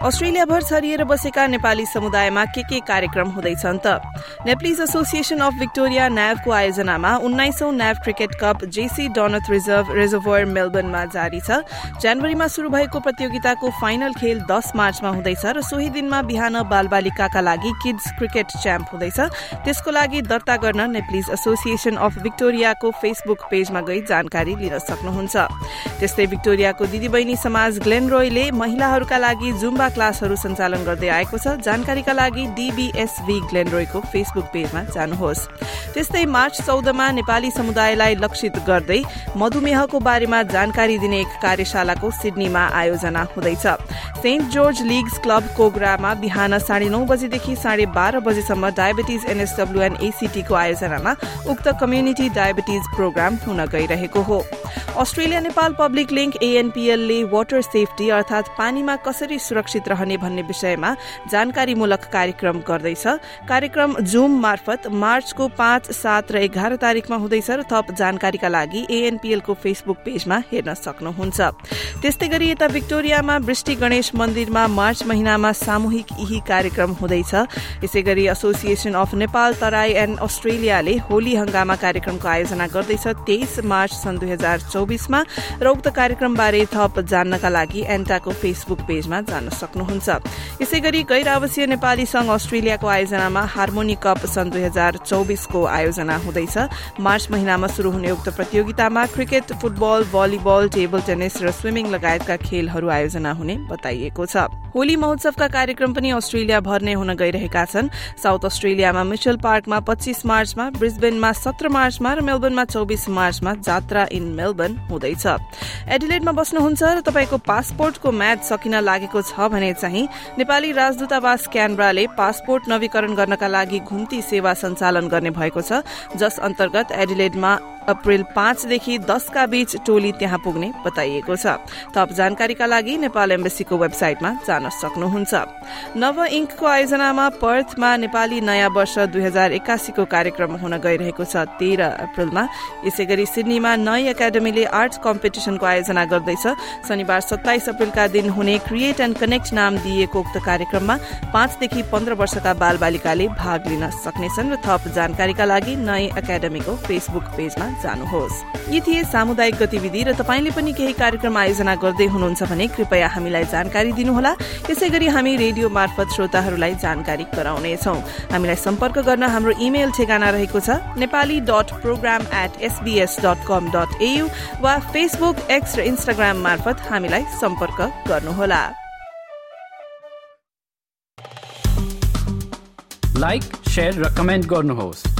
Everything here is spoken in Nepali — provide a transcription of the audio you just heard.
अस्ट्रेलियाभर छरिएर बसेका नेपाली समुदायमा के के कार्यक्रम हुँदैछन् त? नेप्लिज एसोसिएसन अफ विक्टोरिया न्यावको आयोजनामा उन्नाइसौं न्याव cricket cup JC Donath reserve reserve मेलबर्नमा जारी छ। जनवरीमा शुरू भएको प्रतियोगिताको फाइनल खेल दस मार्चमा हुँदैछ र सोही दिनमा बिहान बालबालिकाका लागि किड्स क्रिकेट च्याम्प हुँदैछ। त्यसको लागि दर्ता गर्न नेप्लिज एसोसिएसन अफ विक्टोरियाको फेसबुक पेजमा गई जानकारी लिन सक्नुहुन्छ। त्यस्तै विक्टोरियाको दिदीबहिनी समाज ग्लेनरोयले महिलाहरूका लागि जुम्बा क्लासहरू सञ्चालन गर्दै आएको छ। जानकारीका लागि डीबीएसभी ग्लेनरोयको फेसबुक पेजमा जानुहोस्। त्यस्तै मार्च चौधमा नेपाली समुदायलाई लक्षित गर्दै मधुमेहको बारेमा जानकारी दिने एक कार्यशालाको सिडनीमा आयोजना हुँदैछ। सेन्ट जर्ज लिग्स क्लब कोगरामा बिहान साढे नौ बजेदेखि साढे बाह्र बजेसम्म डायबिटिज एनएसडब्ल्यूएन एसीटीको आयोजनामा उक्त कम्युनिटी डायबिटिज प्रोग्राम हुन गइरहेको हो। अस्ट्रेलिया नेपाल पब्लिक लिंक एएनपीएलले वाटर सेफ्टी अर्थात पानीमा कसरी सुरक्षित सुरक्षित रहने भन्ने विषयमा जानकारीमूलक कार्यक्रम गर्दैछ। कार्यक्रम जुम मार्फत मार्चको पाँच सात र एघार तारीकमा हुँदैछ र थप जानकारीका लागि एएनपीएलको फेसबुक पेजमा हेर्न सक्नुहुन्छ। त्यस्तै गरी यता विक्टोरियामा वृष्टि गणेश मन्दिरमा मार्च महिनामा सामूहिक यही कार्यक्रम हुँदैछ। यसै गरी association of Nepal Terai and अस्ट्रेलियाले Holi Hungama कार्यक्रमको आयोजना गर्दैछ। तेइस मार्च सन् दुई हजार चौबिसमा र उक्त कार्यक्रमबारे थप जान्नका लागि एन्टाको फेसबुक पेजमा जान सक्नुहुन्छ। यसै गरी गैर आवासीय नेपाली संघ अस्ट्रेलियाको आयोजनामा हार्मोनी कप सन् दुई हजार चौबिसको आयोजना हुँदैछ। मार्च महिनामा शुरू हुने उक्त प्रतियोगितामा cricket football volleyball table tennis र स्विमिङ लगायतका खेलहरू आयोजना हुने बताइएको छ। होली महोत्सवका कार्यक्रम पनि अस्ट्रेलिया भर नै हुन गइरहेका छन्। साउथ अस्ट्रेलियामा मिचल पार्कमा पच्चीस मार्चमा ब्रिस्बेनमा सत्र मार्चमा र मेलबर्नमा चौबिस मार्चमा जात्रा इन मेलबर्न हुँदैछ। एडिलेडमा बस्नुहुन्छ र तपाईँको पासपोर्टको म्याच सकिन लागेको छ भने चाहिँ नेपाली राजदूतावास क्यानब्राले पासपोर्ट नवीकरण गर्नका लागि घुम्ती सेवा सञ्चालन गर्ने भएको छ। जस अन्तर्गत एडिलेडमा अप्रेल पाँचदेखि दसका बीच टोली त्यहाँ पुग्ने बताइएको छ। थप जानकारीका लागि नेपाल एम्बेसीको वेबसाइटमा जान सक्नुहुन्छ। नव इङ्कको आयोजनामा पर्थमा नेपाली नयाँ वर्ष दुई हजार एक्कासीको कार्यक्रम हुन गइरहेको छ। तेह्र अप्रेलमा यसै गरी सिडनीमा नई एकाडेमीले आर्ट्स कम्पिटिसनको आयोजना गर्दैछ। शनिबार सत्ताइस अप्रेलका दिन हुने क्रिएट एण्ड कनेक्ट नाम दिइएको उक्त कार्यक्रममा पाँचदेखि पन्ध्र वर्षका बाल बालिकाले भाग लिन सक्नेछन् र थप जानकारीका लागि नई एकाडेमीको फेसबुक पेजमा जानुहोस्। यी थिए सामुदायिक गतिविधि र तपाईँले पनि केही कार्यक्रम आयोजना गर्दै हुनुहुन्छ भने कृपया हामीलाई जानकारी दिनुहोला। यसै गरी हामी रेडियो मार्फत श्रोताहरूलाई जानकारी गराउनेछौ। हामीलाई सम्पर्क गर्न हाम्रो इमेल ठेगाना रहेको छ Nepali dot program at SBS dot com dot AU वा फेसबुक एक्स र इन्स्टाग्राम मार्फत हामीलाई सम्पर्क गर्नुहोला। लाइक र कमेन्ट गर्नुहोस्।